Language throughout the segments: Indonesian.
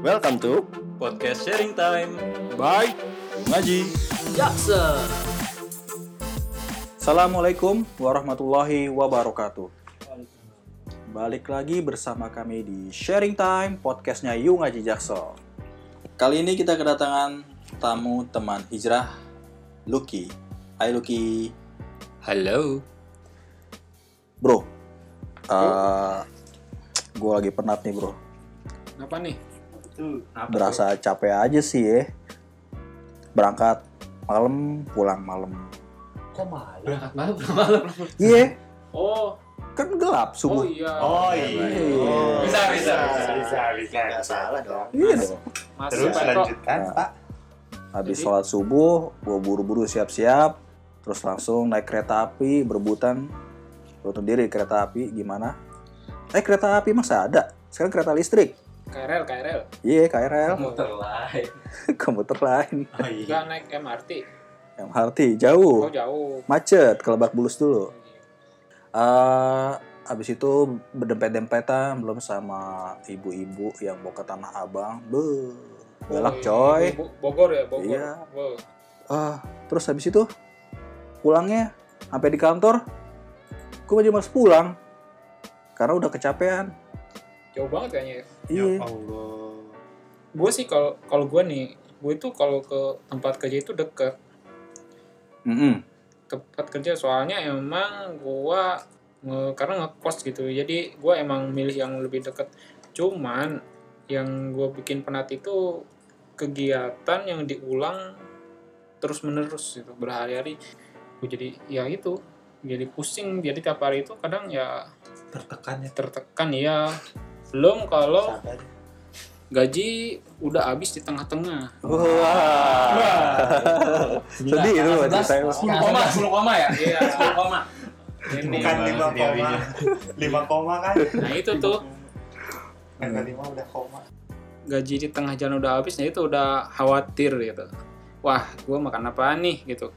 Welcome to Podcast Sharing Time. Bye Ngaji. Jackson. Assalamualaikum warahmatullahi wabarakatuh. Balik lagi bersama kami di Sharing Time podcastnya Yu Ngaji Jaksel. Kali ini kita kedatangan tamu teman hijrah Lucky. Hai Lucky. Halo. Bro, gue lagi penat nih bro. Apa nih? Berasa capek aja sih ya. Berangkat malam, pulang malam. Kok malam? Berangkat malam, pulang malam. Iya, Oh, kan gelap oh subuh. iya. Oh iya. Oh, Bisa, bisa, bisa, bisa, bisa. Nggak salah dong. Iya dong. Masih Terus Pak, kok. lanjutkan, Pak. Habis Jadi- sholat subuh, gue buru-buru siap-siap, terus langsung naik kereta api, berebutan. Turun diri kereta api, gimana? Naik kereta api masa ada? Sekarang kereta listrik. KRL, KRL. Iya, KRL, Muter lain. komuter lain. Oh iya. Enggak naik MRT. MRT, jauh. Oh, jauh. Macet, ke Lebak Bulus dulu. Eh, habis itu berdempet-dempetan, belum sama ibu-ibu yang mau ke Tanah Abang. Beuh, galak Oh, coy. iya. Bo- Bogor ya, Bogor. Iya. Wow. Ah, terus habis itu pulangnya sampai di kantor, gue masih males pulang karena udah kecapean. Jauh banget kayaknya. ya. Ya Iya. Allah. Gue sih kalau kalau gue nih, gue itu kalau ke tempat kerja itu deket. Mm-mm. Tempat kerja soalnya emang gue nge- karena ngekos gitu. Jadi gue emang milih yang lebih deket. Cuman yang gue bikin penat itu kegiatan yang diulang terus menerus gitu berhari-hari gue jadi ya itu jadi pusing jadi tiap hari itu kadang ya Tertekan ya. tertekan ya belum kalau Sabar. gaji udah habis di tengah-tengah Wah, sedih itu ceritanya. 10 koma, 10 koma ya? Iya. 10 koma. ini Bukan lima koma. Lima koma kan? nah itu tuh Angka lima udah koma. gaji di tengah jalan udah habis nah itu udah khawatir gitu wah gue makan apa nih gitu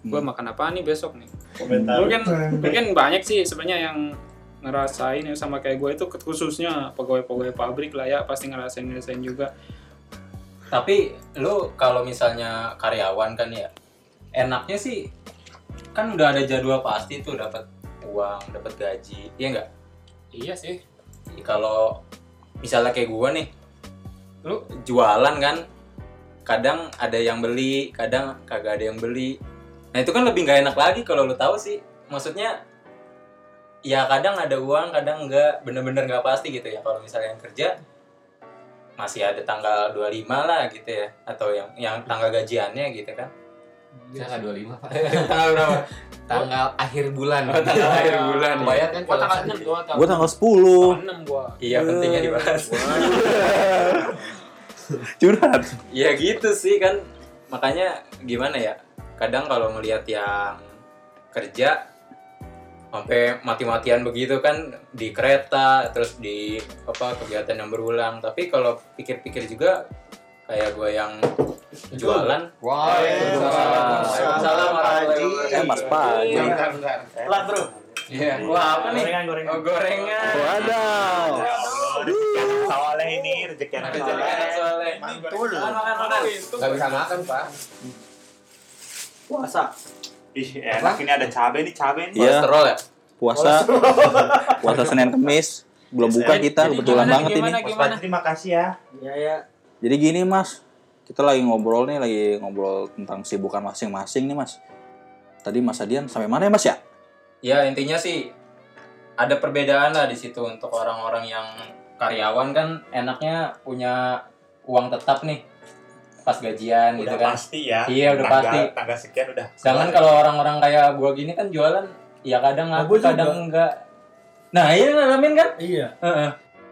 gue Hmm. makan apa nih besok nih Komentar. mungkin mungkin banyak sih sebenarnya yang ngerasain yang sama kayak gue itu khususnya pegawai-pegawai pabrik lah ya pasti ngerasain ngerasain juga Tapi lu kalau misalnya karyawan kan ya, enaknya sih kan udah ada jadwal pasti tuh dapat uang, dapat gaji. Iya nggak? iya sih Kalau misalnya kayak gua nih, lu jualan kan kadang ada yang beli kadang kagak ada yang beli nah itu kan lebih nggak enak lagi kalau lu tahu sih maksudnya ya kadang ada uang kadang enggak bener-bener nggak pasti gitu ya kalau misalnya yang kerja masih ada tanggal 25 lah gitu ya atau yang yang tanggal gajiannya gitu kan Tanggal 25 Pak. tanggal berapa Tanggal akhir bulan. Oh, tanggal akhir bulan ya. Kebayang kan gua tanggal sedih. 6 gua Gue tanggal 10. tanggal 6 gua iya pentingnya dibahas Curhat. ya gitu sih kan makanya gimana ya kadang kalau ngelihat yang kerja sampai mati-matian begitu kan di kereta terus di apa kegiatan yang berulang tapi kalau pikir-pikir juga kayak gue yang jualan Waalaikumsalam. Waalaikumsalam warahmatullahi wabarakatuh. Eh, Mas Pak. Iya. Bentar, bentar. Lah bro. Iya. Wah apa nih? Gorengan, gorengan. Oh gorengan. Wadaw. Rezeki anak soleh ini, rezeki anak Rezeki soleh. anak soleh. Mantul. Makan, makan, makan. Gak bisa makan, Pak. Puasa. Ih, enak ini ada cabai nih, cabai nih. Iya. Kolesterol ya? Puasa. Puasa Senin Kemis. Belum buka kita, Jadi kebetulan gimana, banget ini. gimana, Mas gimana? Fadli, terima kasih ya. Iya ya. Jadi gini mas, kita lagi ngobrol nih, lagi ngobrol tentang sibukan masing-masing nih mas. Tadi Mas Adian sampai mana ya mas ya? Ya intinya sih ada perbedaan lah di situ untuk orang-orang yang karyawan kan enaknya punya uang tetap nih pas gajian gitu Udah kan. pasti ya. Iya, udah Tanggal- pasti. Tanggal sekian udah. Sedangkan kalau orang-orang kayak gua gini kan jualan ya kadang Oh, aku gua juga. kadang enggak. Nah, iya ngalamin kan? Iya. Heeh.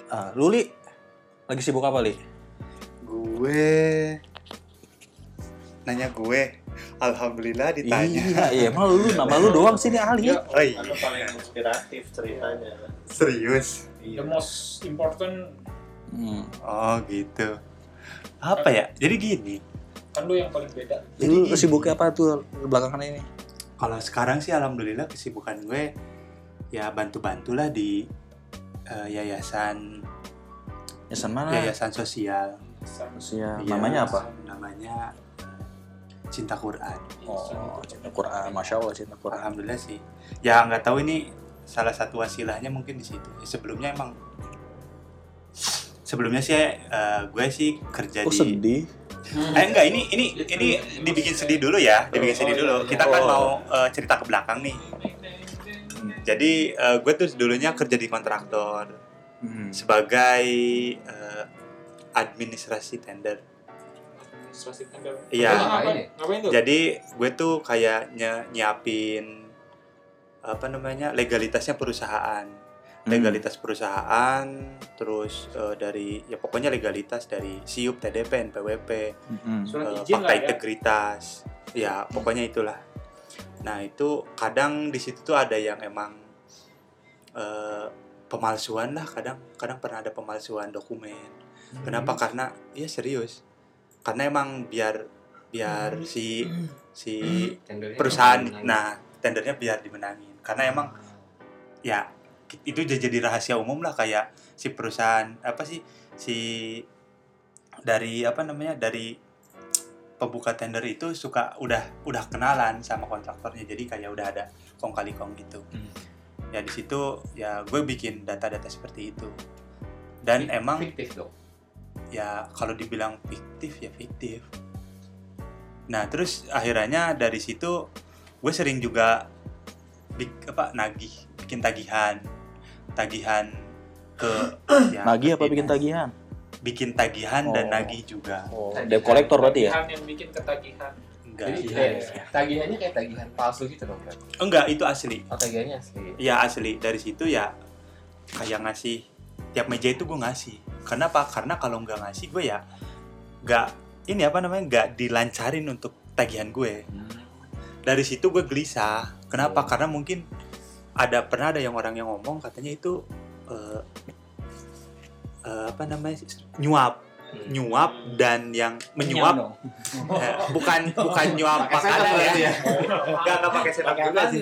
Ah, Luli, lagi sibuk apa Li? Gue nanya gue. Alhamdulillah ditanya. Iya, iya, emang lu nama lu doang sih nih ahli. Ya, Oh iya. Atau paling inspiratif ceritanya. Serius. the most important Hmm. Oh gitu. Apa ya? Jadi gini. kan lu yang paling beda Jadi Lu gini. sibuknya apa tuh belakangan ini? Kalau sekarang sih alhamdulillah kesibukan gue ya bantu-bantulah di eh, yayasan Yayasan mana? yayasan sosial Sia, Iya, namanya apa? Namanya Cinta Quran. Oh, cinta Quran. Masya Allah cinta Quran. Alhamdulillah sih. Ya nggak tahu ini salah satu wasilahnya mungkin di situ. Ya, sebelumnya emang sebelumnya sih eh, gue sih kerja Kok di sedih? Eh enggak ini ini ini dibikin sedih dulu ya, dibikin sedih dulu. Kita kan Oh. mau eh, cerita ke belakang nih. Jadi eh, gue tuh dulunya kerja di kontraktor Hmm. sebagai eh, administrasi tender. Administrasi tender. Iya. Ngapain? Jadi gue tuh kayak nyiapin apa namanya legalitasnya perusahaan, Hmm. legalitas perusahaan, terus eh, dari ya pokoknya legalitas dari SIUP, TDP, NPWP, Hmm. Surat eh, izin fakta ya. integritas, ya pokoknya itulah. Nah itu kadang di situ tuh ada yang emang eh, pemalsuan lah, kadang kadang pernah ada pemalsuan dokumen. Hmm. Kenapa? Karena ya serius. Karena emang biar biar Hmm. si si Tendernya perusahaan, nah tendernya biar dimenangin. Karena emang ya itu udah jadi rahasia umum lah kayak si perusahaan apa sih si dari apa namanya dari pembuka tender itu suka udah udah kenalan sama kontraktornya. Jadi kayak udah ada kong kali kong gitu. Hmm. ya di situ ya gue bikin data-data seperti itu. Dan emang fiktif dong. ya kalau dibilang fiktif ya fiktif. Nah terus akhirnya dari situ gue sering juga bik, apa nagih bikin tagihan tagihan ke ya, Nagih apa bikin tagihan? bikin tagihan dan Oh. nagih juga Oh, debt collector berarti ya? Tagihan yang bikin ketagihan. enggak Jadi Iya, kayak iya. tagihannya kayak tagihan palsu gitu dong kan. enggak itu asli Oh tagihannya asli. ya asli dari situ ya kayak ngasih tiap meja itu gue ngasih kenapa karena kalau nggak ngasih gue ya nggak ini apa namanya nggak dilancarin untuk tagihan gue dari situ gue gelisah kenapa Oh. karena mungkin ada pernah ada yang orang yang ngomong katanya itu eh, eh, apa namanya nyuap. Hmm. nyuap dan yang menyuap. Eh, bukan bukan nyuap makanan berarti ya. nggak nggak pakai setan juga sih.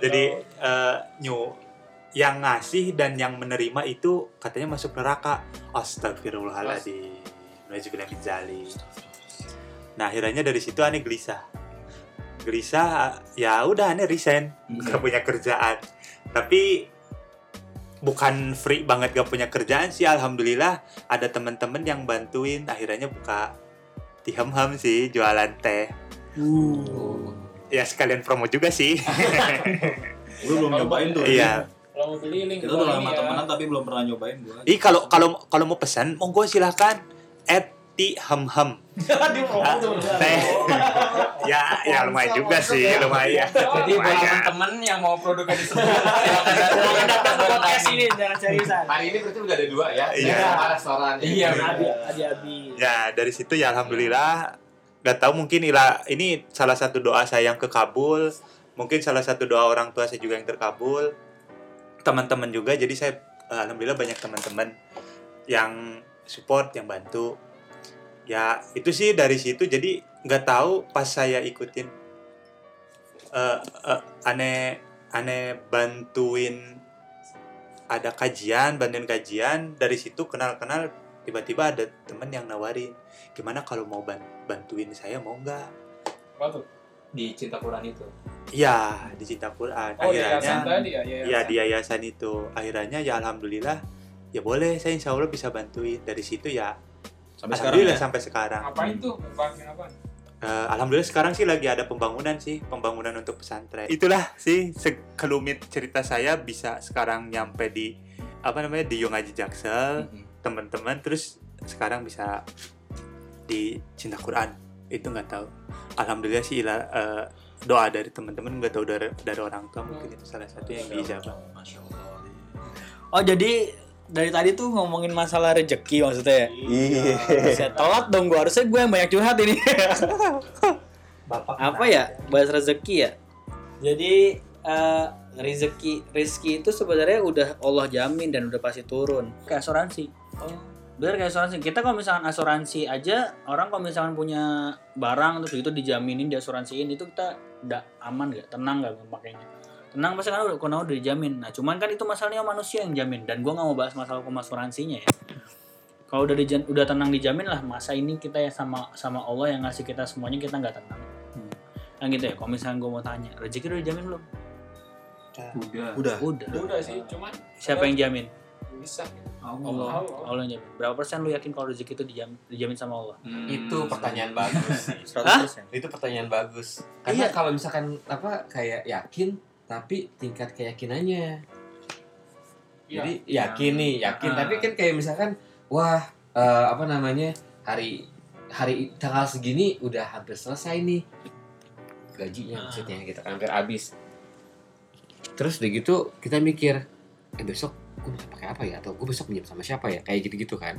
jadi eh, nyu yang ngasih dan yang menerima itu katanya masuk neraka. Astagfirullahaladzim zalik. nah akhirnya dari situ aneh gelisah gelisah ya udah aneh resign gak punya kerjaan tapi bukan free banget gak punya kerjaan sih alhamdulillah ada teman-teman yang bantuin akhirnya buka tiham-ham sih jualan teh Oh. ya sekalian promo juga sih Gue belum nyobain tuh. iya Kalau mau beli link Kita gua udah lama ya. temenan tapi belum pernah nyobain. Ih kalau kalau kalau mau pesan monggo silahkan at ti ham ham. Teh ya ya lumayan juga sih lumayan. Jadi buat Lumayan. teman-teman yang mau produknya disebut, silakan datang. Datang ke podcast ini jangan seriusan. Hari ini berarti udah ada dua ya. Iya. Restoran. Iya, Abi, abi, ya dari situ ya alhamdulillah. Nggak tahu mungkin ila ini salah satu doa saya yang kekabul. Mungkin salah satu doa orang tua saya juga yang terkabul. Teman-teman juga jadi saya eh, alhamdulillah banyak teman-teman yang support yang bantu ya itu sih dari situ. Jadi nggak tahu pas saya ikutin eh, eh, aneh aneh bantuin ada kajian bantuin kajian dari situ kenal-kenal tiba-tiba ada temen yang nawarin gimana kalau mau ban- bantuin saya mau nggak? Di Cinta Quran itu. Iya di Cinta Quran. Oh, akhirnya tadi ya, ya di yayasan itu. Akhirnya ya alhamdulillah ya boleh saya insya Allah bisa bantuin. Dari situ ya Sampai sekarang alhamdulillah ya. sampai sekarang Ngapain tuh? Bantuin apa? Eh, alhamdulillah sekarang sih lagi ada pembangunan sih pembangunan untuk pesantren itulah sih sekelumit cerita saya bisa sekarang nyampe di apa namanya di Yung Haji Jaksel teman-teman terus sekarang bisa di Cinta Quran itu nggak tahu alhamdulillah sih ila- eh, doa dari teman-teman nggak tahu dari dari orang tua mungkin itu salah satu yang Allah. Oh jadi dari tadi tuh ngomongin masalah rezeki maksudnya ya? Iya. Saya telat dong gua harusnya gue yang banyak curhat ini. bapak apa ya bahas rezeki ya? Jadi eh, rezeki rezeki itu sebenarnya udah Allah jamin dan udah pasti turun. Kayak asuransi. Oh. Bener kayak asuransi. Kita kalau misalkan asuransi aja orang kalau misalkan punya barang terus itu dijaminin diasuransiin itu kita udah aman gak? Tenang gak makanya? Tenang pasti kan udah karena udah dijamin. Nah cuman kan itu masalahnya manusia yang jamin dan gua nggak mau bahas masalah hukum asuransinya ya. kalau udah dijan, udah tenang dijamin lah masa ini kita ya sama sama Allah yang ngasih kita semuanya kita nggak tenang Hmm. kan gitu ya kalau misalnya gue mau tanya rezeki udah dijamin belum Udah. Udah. udah Udah sih, cuman siapa yang jamin bisa. Allah Allah. Allah yang jamin berapa persen lu yakin kalau rezeki itu dijamin, dijamin sama Allah Itu pertanyaan bagus sih. 100%. Itu pertanyaan bagus. Karena Iya. kalau misalkan apa kayak yakin tapi tingkat keyakinannya. Iya. Jadi yakin nih, yakin. Ah. Tapi kan kayak misalkan wah eh, apa namanya? hari hari tanggal segini udah hampir selesai nih gajinya Ah. maksudnya kita kan hampir habis. Terus udah gitu kita mikir eh besok gue bisa pakai apa ya atau gue besok pinjam sama siapa ya kayak gitu-gitu kan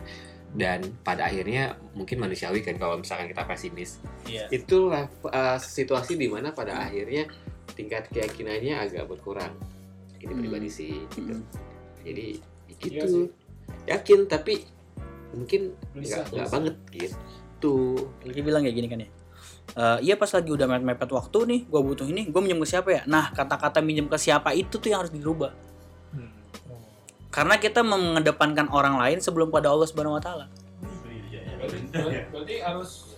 dan pada akhirnya mungkin manusiawi kan kalau misalkan kita pesimis iya itulah uh, situasi di mana pada akhirnya tingkat keyakinannya agak berkurang. Ini Hmm. pribadi sih gitu. Hmm. jadi Iya gitu. sih. yakin tapi mungkin nggak banget gitu. Lagi bilang kayak gini kan ya. Eh, iya pas lagi udah mepet-mepet waktu nih gue butuh ini gue minjem ke siapa ya? Nah kata-kata minjem ke siapa itu tuh yang harus dirubah. Karena kita mengedepankan orang lain sebelum pada Allah Subhanahu Wa Taala. Berarti, berarti harus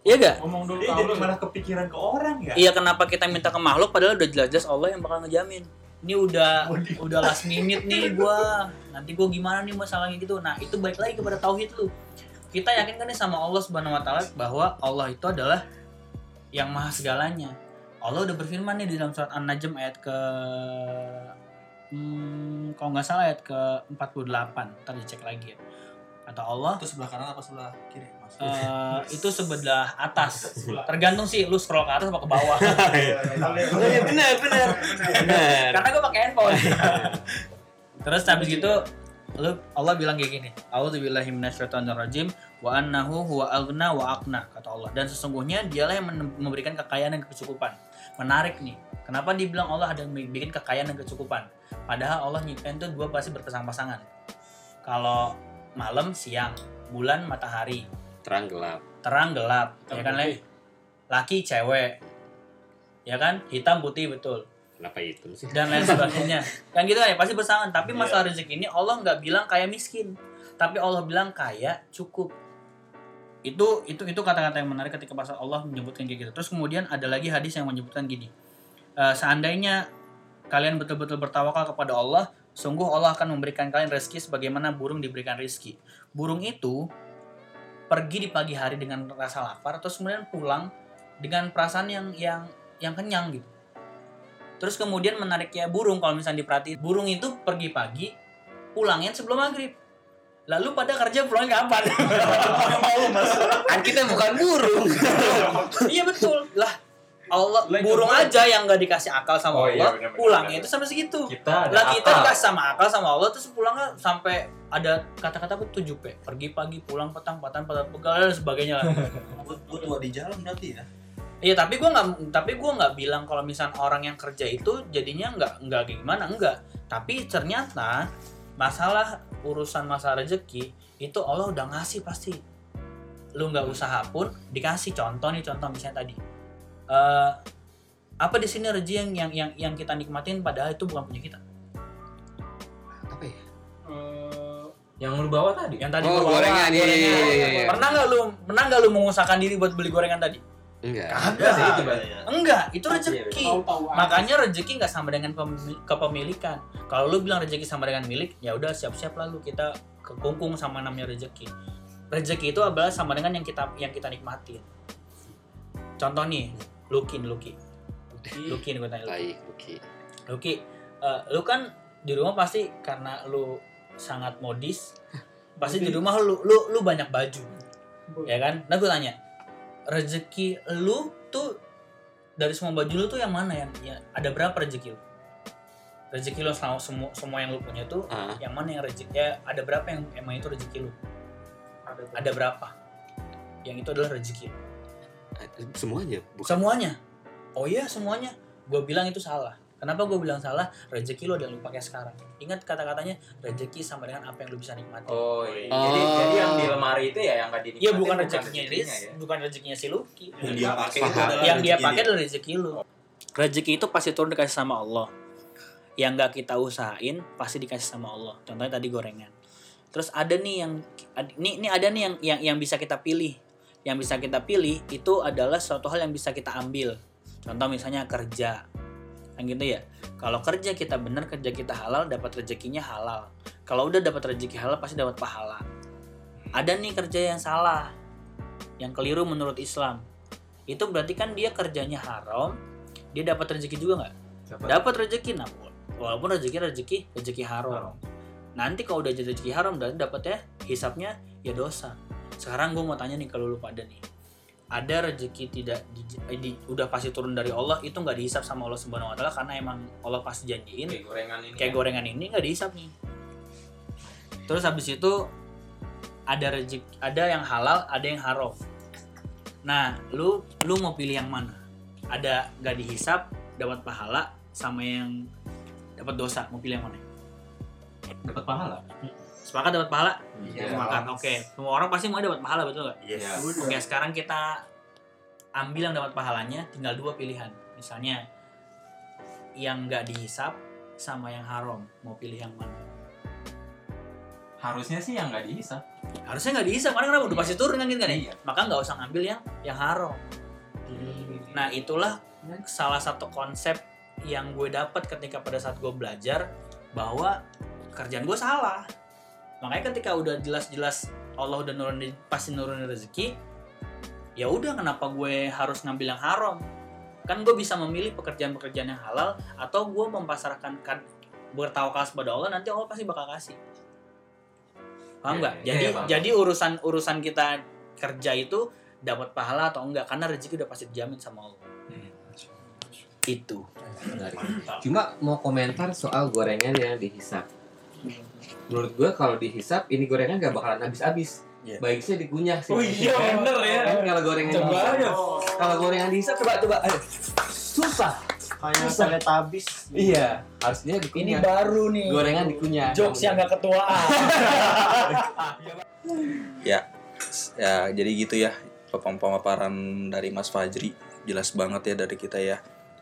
iya gak ngomong dulu Dia jadi Allah. malah kepikiran ke orang ya. iya kenapa kita minta ke makhluk padahal udah jelas-jelas Allah yang bakal ngejamin. Ini udah udah last minute nih gua. Nanti gua gimana nih masalahnya gitu. Nah itu baik lagi kepada tauhid lu. Kita yakin kan nih sama Allah Subhanahu Wa Taala bahwa Allah itu adalah yang maha segalanya. Allah udah berfirman nih di dalam surat An-Najm ayat ke hmm, kalau nggak salah ayat ke 48 ntar dicek lagi ya kata Allah? Itu sebelah kanan apa sebelah kiri, Mas? eh, itu sebelah atas. Tergantung sih lu scroll ke atas apa ke bawah. Benar benar benar karena gue pakai handphone. Terus habis gitu lu Allah bilang kayak gini A'udzubillahi minasyaitonirrajim wa annahu huwa aghna wa aqna kata Allah. Dan sesungguhnya dialah yang memberikan kekayaan dan kecukupan. Menarik nih kenapa dibilang Allah ada yang bikin kekayaan dan kecukupan? Padahal Allah nyiptain tuh dua pasti berpasang-pasangan kalau malam siang bulan matahari terang gelap terang gelap ya kan Le? laki cewek ya kan hitam putih betul kenapa itu sih dan lain sebagainya. Yang gitu kan ya pasti bersamaan. Tapi masalah rezeki ini Allah nggak bilang kaya miskin, tapi Allah bilang kaya cukup. Itu itu itu kata-kata yang menarik ketika pas Allah menyebutkan kayak gitu. Terus kemudian ada lagi hadis yang menyebutkan gini. "Eh, seandainya kalian betul-betul bertawakal kepada Allah, sungguh Allah akan memberikan kalian rezeki sebagaimana burung diberikan rezeki. Burung itu pergi di pagi hari dengan rasa lapar, terus kemudian pulang dengan perasaan yang yang yang kenyang gitu. Terus kemudian menariknya burung kalau misalnya diperhatiin, burung itu pergi pagi, pulangnya sebelum maghrib. Lalu pada kerja pulang kapan? kan kita bukan burung iya betul. Lah Allah Lah, burung aja yang nggak dikasih akal sama Oh, iya, Allah, benar-benar, pulangnya itu sampai segitu. Kita ada Lah kita akal. dikasih sama akal sama Allah terus pulangnya sampai ada kata-kata apa tujuh p pergi pagi pulang petang petang petang pegal dan sebagainya lah. Gue tua di jalan berarti ya. Iya tapi gua nggak tapi gua nggak bilang kalau misalnya orang yang kerja itu jadinya nggak nggak gimana enggak. Tapi ternyata masalah urusan masalah rezeki itu Allah udah ngasih pasti. Lu nggak usaha pun dikasih contoh nih contoh misalnya tadi. Eh apa di sini rezeki yang yang yang yang kita nikmatin padahal itu bukan punya kita. apa ya Eh, Yang lu bawa tadi. Yang tadi Oh, bawa, gorengan, iya, iya, iya, iya, iya. Pernah nggak lu pernah nggak lu mengusahakan diri buat beli gorengan tadi? enggak sih itu, Bang. Enggak, itu Iya, rezeki. Makanya rezeki nggak sama dengan pemi- kepemilikan. Kalau lu bilang rezeki sama dengan milik, ya udah siap-siap lalu kita kekungkung sama namanya rezeki. Rezeki itu adalah sama dengan yang kita yang kita nikmatin. Contoh nih, Luki, nih, Luki. Luki nih gue tanya Luki. baik oke Luki, eh, lu kan di rumah pasti karena lu sangat modis, pasti di rumah lu lu lu banyak baju, ya kan? Nah gue tanya, rezeki lu tuh dari semua baju lu tuh yang mana yang ya, ada berapa rezeki lu? Rezeki lu selama semua semua yang lu punya tuh Ah. yang mana yang rezeki ya ada berapa yang emang itu rezeki lu? Ada berapa? Yang itu adalah rezeki lu. Semuanya bukan Semuanya. Oh iya semuanya. Gue bilang itu salah. Kenapa gue bilang salah? Rezeki lo yang lu pakai sekarang. Ingat kata-katanya rezeki sama dengan apa yang lu bisa nikmati. Oh iya. Oh. Jadi jadi yang di lemari itu ya yang nggak dinikmatin. Iya bukan rezekinya Riz, ya. bukan rezekinya si Lucky. Yang dia pakai itu adalah yang dia pakai adalah rezeki lu. Rezeki itu pasti turun dikasih sama Allah. Yang nggak kita usahain pasti dikasih sama Allah. Contohnya tadi gorengan. terus ada nih yang ini ini ada nih yang yang yang bisa kita pilih yang bisa kita pilih itu adalah suatu hal yang bisa kita ambil. Contoh misalnya kerja kan gitu ya. Kalau kerja kita benar kerja kita halal dapat rezekinya halal. Kalau udah dapat rezeki halal pasti dapat pahala. Ada nih kerja yang salah yang keliru menurut Islam. Itu berarti kan dia kerjanya haram dia dapat rezeki juga nggak? Dapat. Rezeki nah walaupun rezeki rezeki rezeki haram. Nanti kalau udah jadi rezeki haram dan dapatnya hisapnya ya dosa sekarang gue mau tanya nih kalau lu pada nih ada rezeki tidak di, eh, di- udah pasti turun dari Allah itu nggak dihisap sama Allah Subhanahu Wa Taala karena emang Allah pasti janjiin Kayak gorengan ini. kayak ya. gorengan ini nggak dihisap nih terus habis itu ada rezeki ada yang halal ada yang haram nah lu lu mau pilih yang mana ada nggak dihisap dapat pahala sama yang dapat dosa mau pilih yang mana dapat pahala. Sepakat dapat pahala? Iya. sepakat oke. Semua orang pasti mau dapat pahala betul nggak? Yes. Iya. oke sekarang kita ambil yang dapat pahalanya tinggal dua pilihan. Misalnya yang nggak dihisap sama yang haram mau pilih yang mana? Harusnya sih yang nggak dihisap. harusnya nggak dihisap karena kenapa? Udah pasti turun kan gitu kan ya Iya. maka nggak usah ngambil yang yang haram. Nah itulah salah satu konsep yang gue dapat ketika pada saat gue belajar bahwa kerjaan gue salah makanya ketika udah jelas-jelas Allah udah nurunin pasti nurunin rezeki ya udah kenapa gue harus ngambil yang haram? Kan gue bisa memilih pekerjaan-pekerjaan yang halal atau gue mempasarkan kan bertawakal kepada Allah nanti Allah pasti bakal kasih. Paham Iya, nggak? iya, jadi iya, paham. jadi urusan urusan kita kerja itu dapat pahala atau enggak? Karena rezeki udah pasti dijamin sama Allah. Itu. Menarik. Cuma mau komentar soal gorengan yang dihisap. Menurut gua kalau dihisap ini gorengan gak bakalan habis-habis. Iya. Baiknya dikunyah sih. Oh iya, bener ya. Kan kalau gorengan Coba dihisap. aja. Kalau gorengan dihisap coba coba. Ayo. Susah. Kayak teletabis. Iya, harusnya ini dikunyah. baru nih Gorengan dikunyah. jokes yang gak ketuaan Ya, jadi gitu ya pemaparan dari Mas Fajri jelas banget ya dari kita ya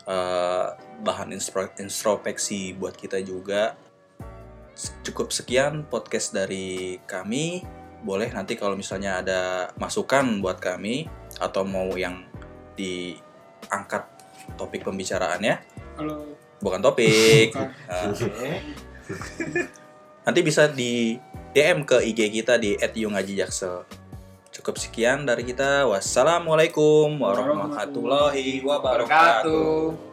Eh, bahan introspeksi buat kita juga. Cukup sekian podcast dari kami. Boleh nanti kalau misalnya ada masukan buat kami atau mau yang diangkat topik pembicaraannya, Kalau bukan topik. Bukan. Eh, nanti bisa di DM ke IG kita di @yungajijaksel. Cukup sekian dari kita. Wassalamualaikum warahmatullahi wabarakatuh.